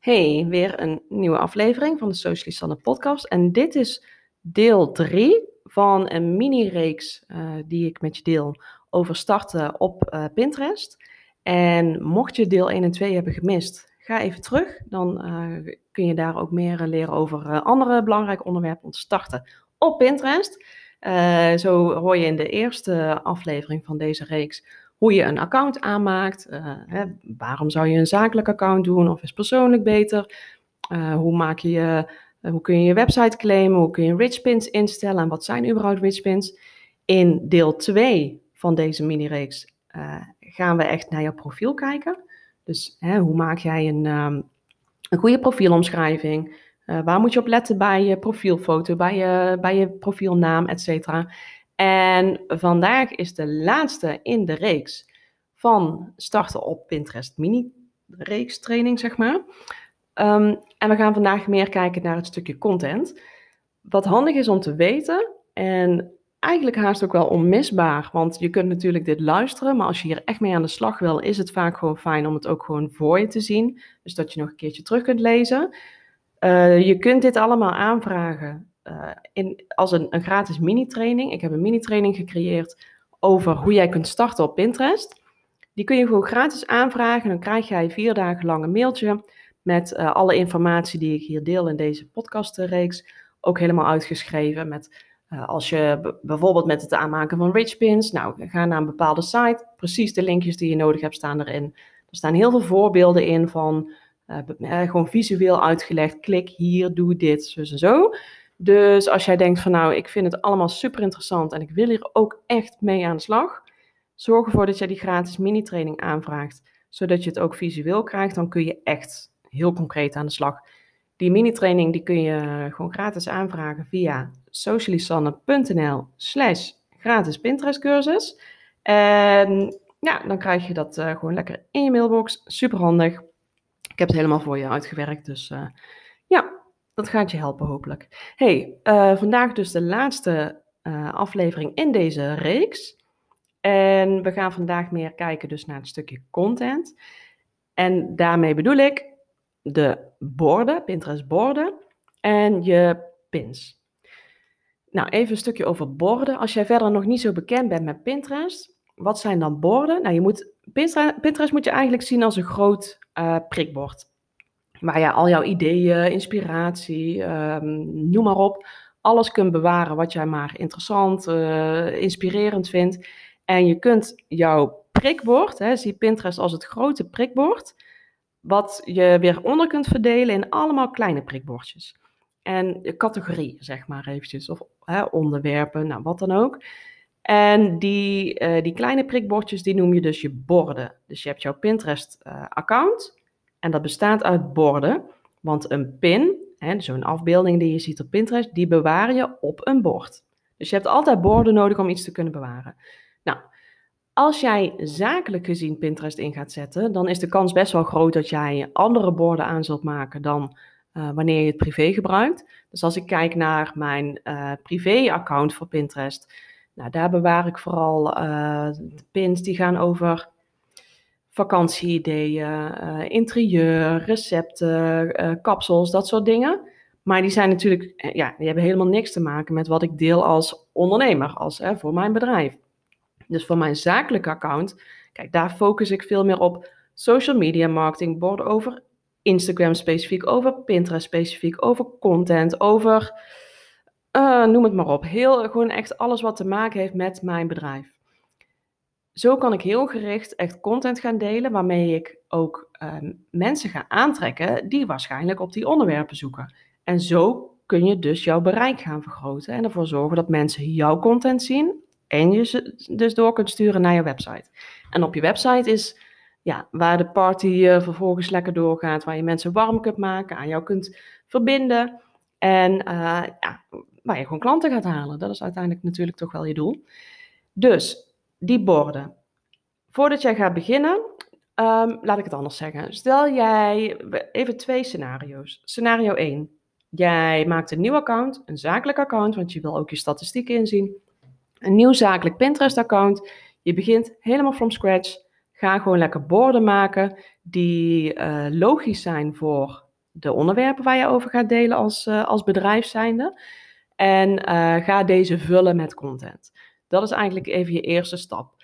Hey, weer een nieuwe aflevering van de Socially podcast. En dit is deel 3 van een mini-reeks uh, die ik met je deel over starten op uh, Pinterest. En mocht je deel 1 en 2 hebben gemist, ga even terug. Dan uh, kun je daar ook meer leren over andere belangrijke onderwerpen om te starten op Pinterest. zo hoor je in de eerste aflevering van deze reeks hoe je een account aanmaakt. Uh, hè, waarom zou je een zakelijk account doen of is persoonlijk beter? Uh, hoe, maak je je, uh, hoe kun je je website claimen? Hoe kun je rich pins instellen? En wat zijn überhaupt rich pins? In deel 2 van deze mini-reeks gaan we echt naar jouw profiel kijken. Dus hè, hoe maak jij een, um, een goede profielomschrijving? waar moet je op letten bij je profielfoto, bij je, bij je profielnaam, et cetera? En vandaag is de laatste in de reeks van starten op Pinterest mini reeks training, zeg maar. Um, en we gaan vandaag meer kijken naar het stukje content. Wat handig is om te weten en eigenlijk haast ook wel onmisbaar, want je kunt natuurlijk dit luisteren, maar als je hier echt mee aan de slag wil, is het vaak gewoon fijn om het ook gewoon voor je te zien, dus dat je nog een keertje terug kunt lezen. Uh, je kunt dit allemaal aanvragen uh, in, als een, een gratis mini-training. Ik heb een mini-training gecreëerd over hoe jij kunt starten op Pinterest. Die kun je gewoon gratis aanvragen. Dan krijg jij vier dagen lang een mailtje met uh, alle informatie die ik hier deel in deze podcastreeks. Ook helemaal uitgeschreven met uh, als je bijvoorbeeld met het aanmaken van rich pins, nou ga naar een bepaalde site, precies de linkjes die je nodig hebt staan erin. Er staan heel veel voorbeelden in van gewoon visueel uitgelegd, klik hier, doe dit, zo en zo. Dus als jij denkt van nou, ik vind het allemaal super interessant en ik wil hier ook echt mee aan de slag, zorg ervoor dat jij die gratis mini-training aanvraagt, zodat je het ook visueel krijgt. Dan kun je echt heel concreet aan de slag. Die mini-training die kun je gewoon gratis aanvragen via socialisanne.nl slash gratis Pinterest cursus. En ja, dan krijg je dat uh, gewoon lekker in je mailbox. Super handig. Ik heb het helemaal voor je uitgewerkt. Dus uh, ja, dat gaat je helpen hopelijk. Hey, uh, vandaag dus de laatste uh, aflevering in deze reeks. En we gaan vandaag meer kijken dus naar het stukje content. En daarmee bedoel ik de borden, Pinterest borden en je pins. Nou, even een stukje over borden. Als jij verder nog niet zo bekend bent met Pinterest, wat zijn dan borden? Nou, je moet, Pinterest, Pinterest moet je eigenlijk zien als een groot uh, prikbord waar je al jouw ideeën, inspiratie, um, noem maar op, alles kunt bewaren wat jij maar interessant, uh, inspirerend vindt. En je kunt jouw prikbord, hè, zie Pinterest als het grote prikbord, wat je weer onder kunt verdelen in allemaal kleine prikbordjes. En categorieën, zeg maar eventjes, of hè, onderwerpen, nou wat dan ook. En die, uh, die kleine prikbordjes, die noem je dus je borden. Dus je hebt jouw Pinterest-account. Uh, en dat bestaat uit borden, want een pin, zo'n afbeelding die je ziet op Pinterest, die bewaar je op een bord. Dus je hebt altijd borden nodig om iets te kunnen bewaren. Nou, als jij zakelijk gezien Pinterest in gaat zetten, dan is de kans best wel groot dat jij andere borden aan zult maken dan uh, wanneer je het privé gebruikt. Dus als ik kijk naar mijn uh, privé-account voor Pinterest, nou, daar bewaar ik vooral uh, pins die gaan over vakantieideeën, uh, interieur, recepten, uh, kapsels, dat soort dingen. Maar die zijn natuurlijk, eh, ja, die hebben helemaal niks te maken met wat ik deel als ondernemer, als hè, voor mijn bedrijf. Dus voor mijn zakelijke account, kijk, daar focus ik veel meer op social media marketing, borden over Instagram specifiek, over Pinterest specifiek, over content, over, noem het maar op. Heel, gewoon echt alles wat te maken heeft met mijn bedrijf zo kan ik heel gericht echt content gaan delen waarmee ik ook ehm, mensen ga aantrekken die waarschijnlijk op die onderwerpen zoeken. En zo kun je dus jouw bereik gaan vergroten en ervoor zorgen dat mensen jouw content zien en je ze dus door kunt sturen naar je website. En op je website is ja, waar de party uh, vervolgens lekker doorgaat, waar je mensen warm kunt maken, aan jou kunt verbinden en uh, ja, waar je gewoon klanten gaat halen. Dat is uiteindelijk natuurlijk toch wel je doel. Dus die borden. Voordat jij gaat beginnen, um, laat ik het anders zeggen. Stel jij even twee scenario's. Scenario 1. Jij maakt een nieuw account, een zakelijk account, want je wil ook je statistieken inzien. Een nieuw zakelijk Pinterest-account. Je begint helemaal from scratch. Ga gewoon lekker borden maken die uh, logisch zijn voor de onderwerpen waar je over gaat delen als, uh, als bedrijf zijnde. En ga deze vullen met content. Dat is eigenlijk even je eerste stap.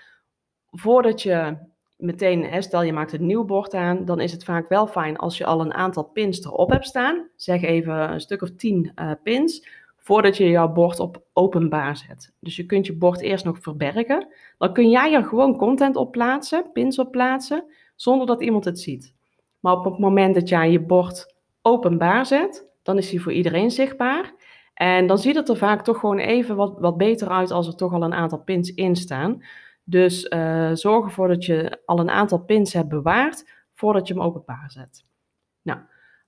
Voordat je meteen, stel je maakt een nieuw bord aan, dan is het vaak wel fijn als je al een aantal pins erop hebt staan. Zeg even een stuk of tien uh, pins, voordat je jouw bord op openbaar zet. Dus je kunt je bord eerst nog verbergen. Dan kun jij er gewoon content op plaatsen, pins op plaatsen, zonder dat iemand het ziet. Maar op het moment dat jij je bord openbaar zet, dan is hij voor iedereen zichtbaar. En dan ziet het er vaak toch gewoon even wat, wat beter uit als er toch al een aantal pins in staan. Dus uh, zorg ervoor dat je al een aantal pins hebt bewaard voordat je hem openbaar zet. Nou,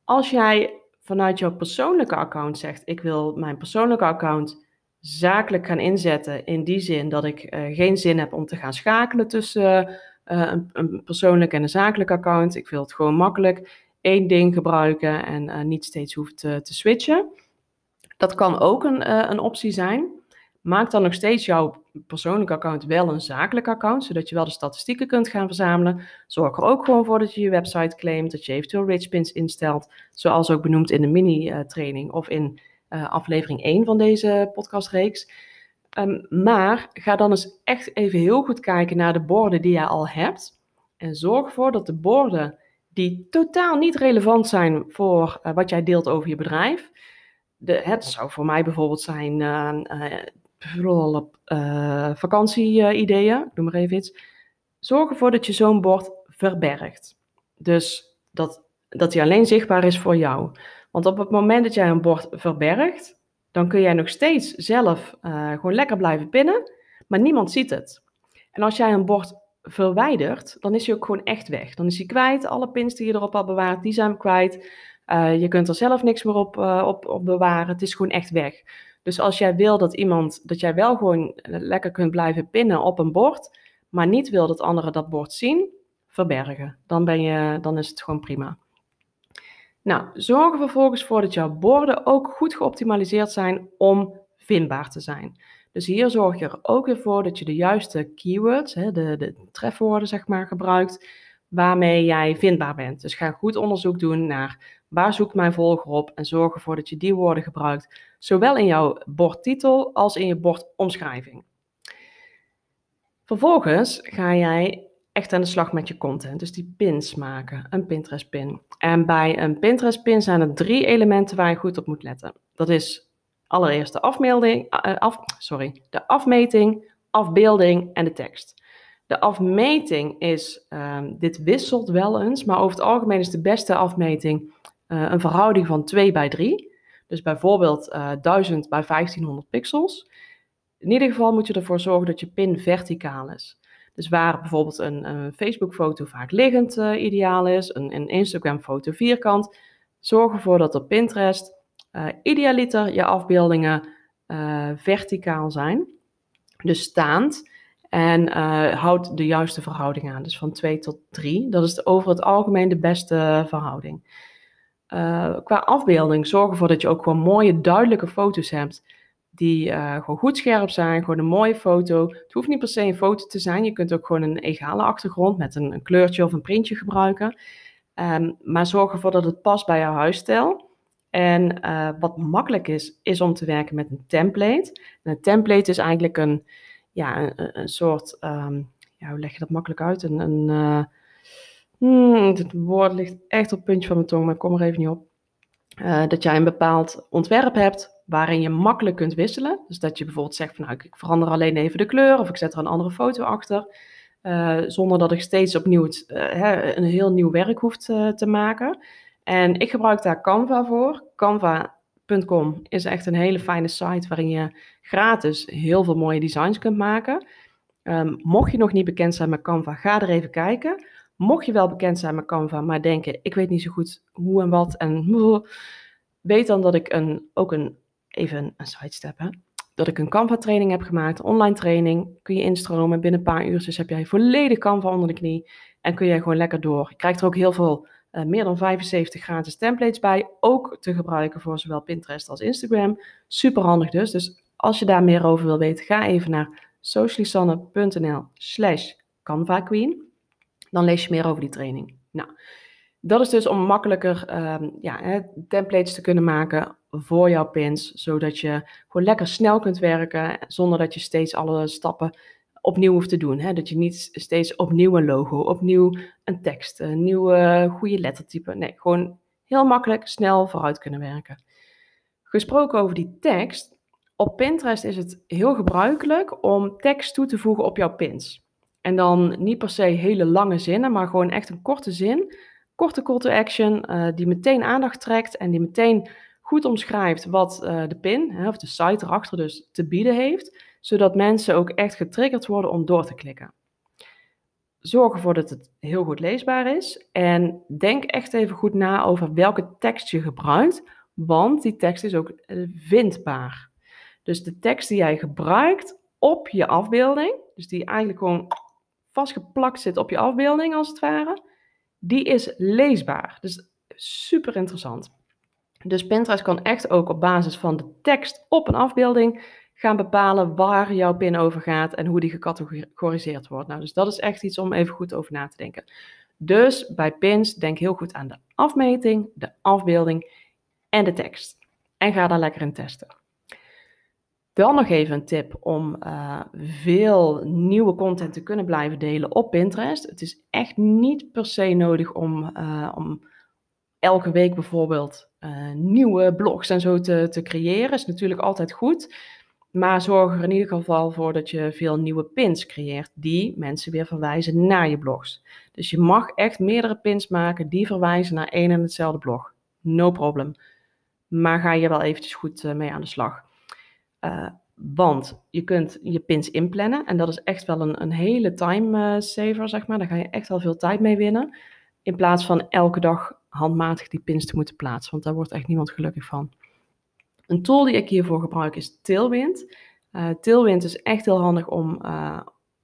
als jij vanuit jouw persoonlijke account zegt: Ik wil mijn persoonlijke account zakelijk gaan inzetten, in die zin dat ik uh, geen zin heb om te gaan schakelen tussen uh, een, een, persoonlijk en een zakelijk account. Ik wil het gewoon makkelijk één ding gebruiken en niet steeds hoeven te, te switchen. Dat kan ook een, een optie zijn. Maak dan nog steeds jouw persoonlijke account wel een zakelijk account, zodat je wel de statistieken kunt gaan verzamelen. Zorg er ook gewoon voor dat je je website claimt, dat je eventueel rich pins instelt, zoals ook benoemd in de mini-training of in uh, aflevering 1 van deze podcastreeks. Um, maar ga dan eens echt even heel goed kijken naar de borden die jij al hebt. En zorg ervoor dat de borden die totaal niet relevant zijn voor uh, wat jij deelt over je bedrijf. De, het zou voor mij bijvoorbeeld zijn uh, vakantie-ideeën, noem maar even iets. Zorg ervoor dat je zo'n bord verbergt. Dus dat, dat die alleen zichtbaar is voor jou. Want op het moment dat jij een bord verbergt, dan kun jij nog steeds zelf uh, gewoon lekker blijven pinnen, maar niemand ziet het. En als jij een bord verwijdert, dan is hij ook gewoon echt weg. Dan is hij kwijt. Alle pins die je erop had bewaard, die zijn kwijt. Uh, je kunt er zelf niks meer op, op, op bewaren. Het is gewoon echt weg. Dus als jij wil dat iemand, dat jij wel gewoon eh, lekker kunt blijven pinnen op een bord, maar niet wil dat anderen dat bord zien, verbergen. Dan, ben je, dan is het gewoon prima. Nou, zorg er vervolgens voor dat jouw borden ook goed geoptimaliseerd zijn om vindbaar te zijn. Dus hier zorg je er ook weer voor dat je de juiste keywords, de, de trefwoorden zeg maar, gebruikt, waarmee jij vindbaar bent. Dus ga goed onderzoek doen naar Waar zoekt mijn volger op? En zorg ervoor dat je die woorden gebruikt, zowel in jouw bordtitel als in je bordomschrijving. Vervolgens ga jij echt aan de slag met je content, dus die pins maken, een Pinterest pin. En bij een Pinterest pin zijn er drie elementen waar je goed op moet letten. Dat is allereerst de afmelding, uh, af, sorry, de afmeting, afbeelding en de tekst. De afmeting is, um, dit wisselt wel eens, maar over het algemeen is de beste afmeting uh, een verhouding van 2 bij 3. Dus bijvoorbeeld uh, eh, 1000 bij 1500 pixels. In ieder geval moet je ervoor zorgen dat je pin verticaal is. Dus waar bijvoorbeeld een, een Facebook-foto vaak liggend uh, ideaal is, een, een Instagram-foto vierkant, zorg ervoor dat op Pinterest idealiter je afbeeldingen verticaal zijn. Dus staand. En houd de juiste verhouding aan. Dus van 2 tot 3. Dat is over het algemeen de beste verhouding. Uh, qua afbeelding zorg ervoor dat je ook gewoon mooie, duidelijke foto's hebt. Die uh, gewoon goed scherp zijn, gewoon een mooie foto. Het hoeft niet per se een foto te zijn. Je kunt ook gewoon een egale achtergrond met een, een kleurtje of een printje gebruiken. Um, maar zorg ervoor dat het past bij jouw huisstijl. En uh, wat makkelijk is, is om te werken met een template. En een template is eigenlijk een, ja, een, een soort, um, ja, hoe leg je dat makkelijk uit? Een, een Hmm, het woord ligt echt op het puntje van mijn tong, maar ik kom er even niet op. Uh, dat jij een bepaald ontwerp hebt waarin je makkelijk kunt wisselen. Dus dat je bijvoorbeeld zegt van nou, ik verander alleen even de kleur of ik zet er een andere foto achter. Uh, zonder dat ik steeds opnieuw uh, een heel nieuw werk hoef te, maken. En ik gebruik daar Canva voor. Canva.com is echt een hele fijne site waarin je gratis heel veel mooie designs kunt maken. Um, mocht je nog niet bekend zijn met Canva, ga er even kijken. Mocht je wel bekend zijn met Canva, maar denken, ik weet niet zo goed hoe en wat en weet dan dat ik een, ook een, even een sidestep hè, dat ik een Canva training heb gemaakt, online training, kun je instromen, binnen een paar uur dus heb jij volledig Canva onder de knie en kun je gewoon lekker door. Je krijgt er ook heel veel, uh, meer dan 75 gratis templates bij, ook te gebruiken voor zowel Pinterest als Instagram. Super handig dus, dus als je daar meer over wil weten, ga even naar socialisanne.nl slash Canva Queen. Dan lees je meer over die training. Nou, Dat is dus om makkelijker ehm, ja, templates te kunnen maken voor jouw pins, zodat je gewoon lekker snel kunt werken zonder dat je steeds alle stappen opnieuw hoeft te doen. Hè? Dat je niet steeds opnieuw een logo, opnieuw een tekst, een nieuwe goede lettertype. Nee, gewoon heel makkelijk, snel vooruit kunnen werken. Gesproken over die tekst, op Pinterest is het heel gebruikelijk om tekst toe te voegen op jouw pins. En dan niet per se hele lange zinnen, maar gewoon echt een korte zin, korte call to action, uh, die meteen aandacht trekt en die meteen goed omschrijft wat uh, de pin, hè, of de site erachter dus, te bieden heeft, zodat mensen ook echt getriggerd worden om door te klikken. Zorg ervoor dat het heel goed leesbaar is en denk echt even goed na over welke tekst je gebruikt, want die tekst is ook eh, vindbaar. Dus de tekst die jij gebruikt op je afbeelding, dus die eigenlijk gewoon vastgeplakt zit op je afbeelding als het ware, die is leesbaar. Dus super interessant. Dus Pinterest kan echt ook op basis van de tekst op een afbeelding gaan bepalen waar jouw pin over gaat en hoe die gecategoriseerd wordt. Nou, dus dat is echt iets om even goed over na te denken. Dus bij pins denk heel goed aan de afmeting, de afbeelding en de tekst. En ga daar lekker in testen. Dan nog even een tip om uh, veel nieuwe content te kunnen blijven delen op Pinterest. Het is echt niet per se nodig om, uh, om elke week bijvoorbeeld uh, nieuwe blogs en zo te, te creëren. Is natuurlijk altijd goed. Maar zorg er in ieder geval voor dat je veel nieuwe pins creëert die mensen weer verwijzen naar je blogs. Dus je mag echt meerdere pins maken die verwijzen naar één en hetzelfde blog. No problem. Maar ga je wel eventjes goed mee aan de slag. Uh, want je kunt je pins inplannen en dat is echt wel een, een hele time uh, saver, zeg maar. Daar ga je echt wel veel tijd mee winnen. In plaats van elke dag handmatig die pins te moeten plaatsen, want daar wordt echt niemand gelukkig van. Een tool die ik hiervoor gebruik is Tailwind. Uh, Tailwind is echt heel handig om, uh,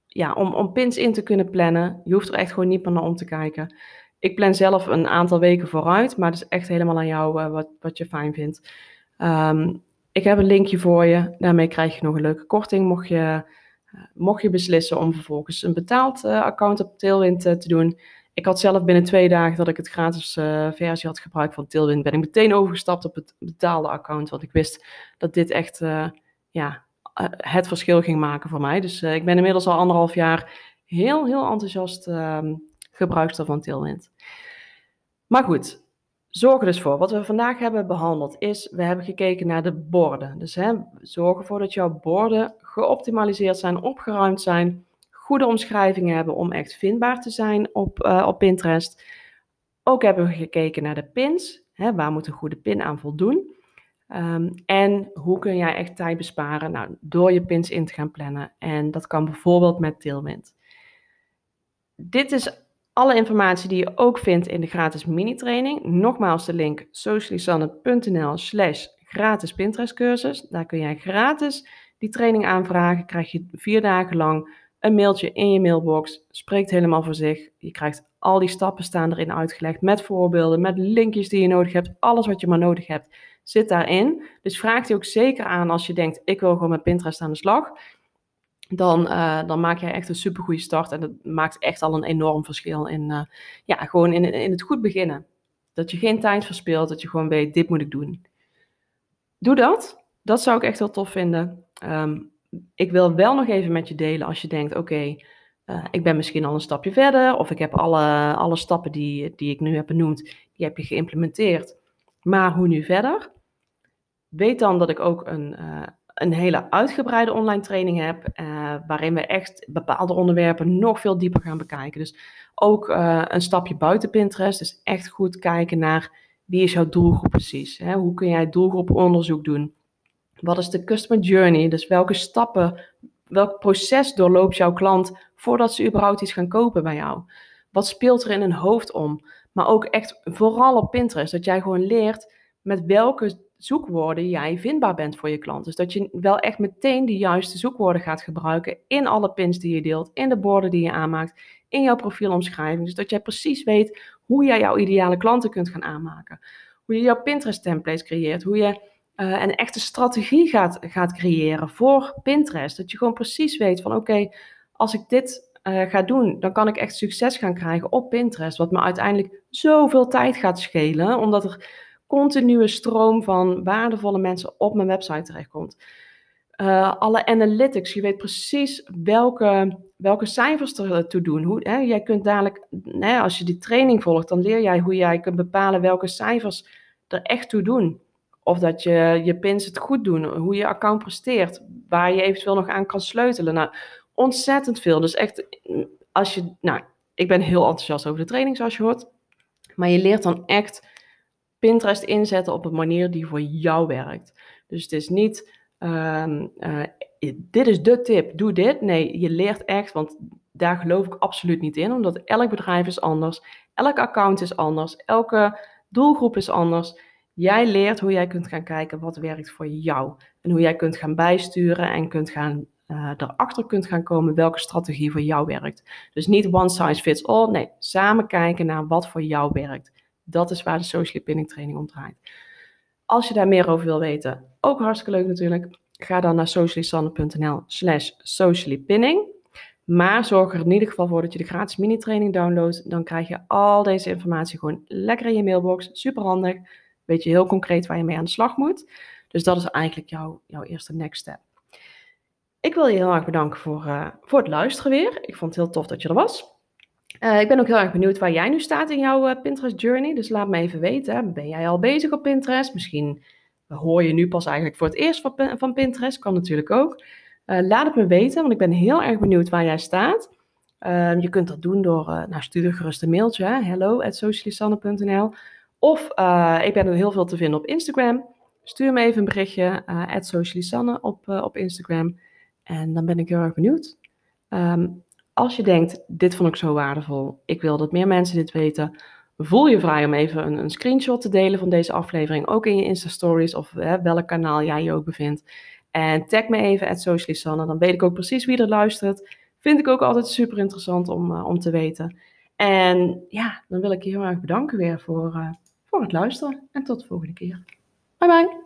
ja, om, om pins in te kunnen plannen. Je hoeft er echt gewoon niet meer naar om te kijken. Ik plan zelf een aantal weken vooruit, maar het is echt helemaal aan jou wat, wat je fijn vindt. Um, ik heb een linkje voor je. Daarmee krijg je nog een leuke korting. Mocht je, mocht je beslissen om vervolgens een betaald account op Tailwind te doen. Ik had zelf binnen twee dagen dat ik het gratis versie had gebruikt van Tailwind, ben ik meteen overgestapt op het betaalde account. Want ik wist dat dit echt ja, het verschil ging maken voor mij. Dus ik ben inmiddels al anderhalf jaar heel, heel enthousiast ehm, gebruikster van Tailwind. Maar goed, zorg er dus voor. Wat we vandaag hebben behandeld is, we hebben gekeken naar de borden. Dus hè, zorg ervoor dat jouw borden geoptimaliseerd zijn, opgeruimd zijn goede omschrijvingen hebben om echt vindbaar te zijn op, uh, op Pinterest. Ook hebben we gekeken naar de pins. Hè, waar moet een goede pin aan voldoen? Um, en hoe kun jij echt tijd besparen? Nou, door je pins in te gaan plannen. En dat kan bijvoorbeeld met Tailwind. Dit is alle informatie die je ook vindt in de gratis mini-training. Nogmaals de link socialisanne.nl slash gratis Pinterest cursus. Daar kun jij gratis die training aanvragen. Krijg je vier dagen lang een mailtje in je mailbox. Spreekt helemaal voor zich. Je krijgt al die stappen staan erin uitgelegd met voorbeelden, met linkjes die je nodig hebt. Alles wat je maar nodig hebt zit daarin. Dus vraag die ook zeker aan als je denkt, ik wil gewoon met Pinterest aan de slag. Dan, uh, dan maak jij echt een supergoeie start. En dat maakt echt al een enorm verschil in, uh, ja, gewoon in, in het goed beginnen. Dat je geen tijd verspilt, dat je gewoon weet, dit moet ik doen. Doe dat. Dat zou ik echt heel tof vinden. Um, ik wil wel nog even met je delen als je denkt, oké, uh, ik ben misschien al een stapje verder, of ik heb alle, alle stappen die, die ik nu heb benoemd, die heb je geïmplementeerd. Maar hoe nu verder? Weet dan dat ik ook een, een hele uitgebreide online training heb, uh, waarin we echt bepaalde onderwerpen nog veel dieper gaan bekijken. Dus ook een stapje buiten Pinterest, dus echt goed kijken naar wie is jouw doelgroep precies? Hè? Hoe kun jij doelgroeponderzoek doen? Wat is de customer journey? Dus welke stappen, welk proces doorloopt jouw klant voordat ze überhaupt iets gaan kopen bij jou? Wat speelt er in hun hoofd om? Maar ook echt vooral op Pinterest, dat jij gewoon leert met welke zoekwoorden jij vindbaar bent voor je klant. Dus dat je wel echt meteen de juiste zoekwoorden gaat gebruiken in alle pins die je deelt, in de borden die je aanmaakt, in jouw profielomschrijving. Dus dat jij precies weet hoe jij jouw ideale klanten kunt gaan aanmaken. Hoe je jouw Pinterest templates creëert, hoe je uh, een echte strategie gaat, gaat creëren voor Pinterest. Dat je gewoon precies weet van oké, als ik dit uh, ga doen, dan kan ik echt succes gaan krijgen op Pinterest. Wat me uiteindelijk zoveel tijd gaat schelen, omdat er continue stroom van waardevolle mensen op mijn website terechtkomt. Uh, alle analytics, je weet precies welke, welke cijfers er toe doen. Hoe, hè, jij kunt dadelijk, hè, als je die training volgt, dan leer jij hoe jij kunt bepalen welke cijfers er echt toe doen. Of dat je je pins het goed doen, hoe je account presteert, waar je eventueel nog aan kan sleutelen. Nou, ontzettend veel. Dus echt, als je, nou, ik ben heel enthousiast over de training, zoals je hoort. Maar je leert dan echt Pinterest inzetten op een manier die voor jou werkt. Dus het is niet, um, uh, dit is de tip, doe dit. Nee, je leert echt, want daar geloof ik absoluut niet in, omdat elk bedrijf is anders, elk account is anders, elke doelgroep is anders. Jij leert hoe jij kunt gaan kijken wat werkt voor jou. En hoe jij kunt gaan bijsturen en kunt gaan, uh, erachter kunt gaan komen welke strategie voor jou werkt. Dus niet one size fits all. Nee, samen kijken naar wat voor jou werkt. Dat is waar de social pinning training om draait. Als je daar meer over wil weten, ook hartstikke leuk natuurlijk. Ga dan naar socialisanne.nl slash sociallypinning. Maar zorg er in ieder geval voor dat je de gratis mini-training downloadt. Dan krijg je al deze informatie gewoon lekker in je mailbox. Super handig weet je heel concreet waar je mee aan de slag moet. Dus dat is eigenlijk jouw, jouw eerste next step. Ik wil je heel erg bedanken voor, uh, voor het luisteren weer. Ik vond het heel tof dat je er was. Uh, ik ben ook heel erg benieuwd waar jij nu staat in jouw uh, Pinterest journey. Dus laat me even weten. Ben jij al bezig op Pinterest? Misschien hoor je nu pas eigenlijk voor het eerst van, van Pinterest. Kan natuurlijk ook. laat het me weten, want ik ben heel erg benieuwd waar jij staat. Ehm, je kunt dat doen door, nou stuur gerust een mailtje. Hello at of ik ben er heel veel te vinden op Instagram. Stuur me even een berichtje, socialisanne op, op Instagram. En dan ben ik heel erg benieuwd. Um, als je denkt, dit vond ik zo waardevol, ik wil dat meer mensen dit weten, voel je vrij om even een, een screenshot te delen van deze aflevering, ook in je Insta-stories of welk kanaal jij je ook bevindt. En tag me even, at socialisanne, dan weet ik ook precies wie er luistert. Vind ik ook altijd super interessant om, om te weten. En ja, dan wil ik je heel erg bedanken weer voor voor het luisteren en tot de volgende keer. Bye bye.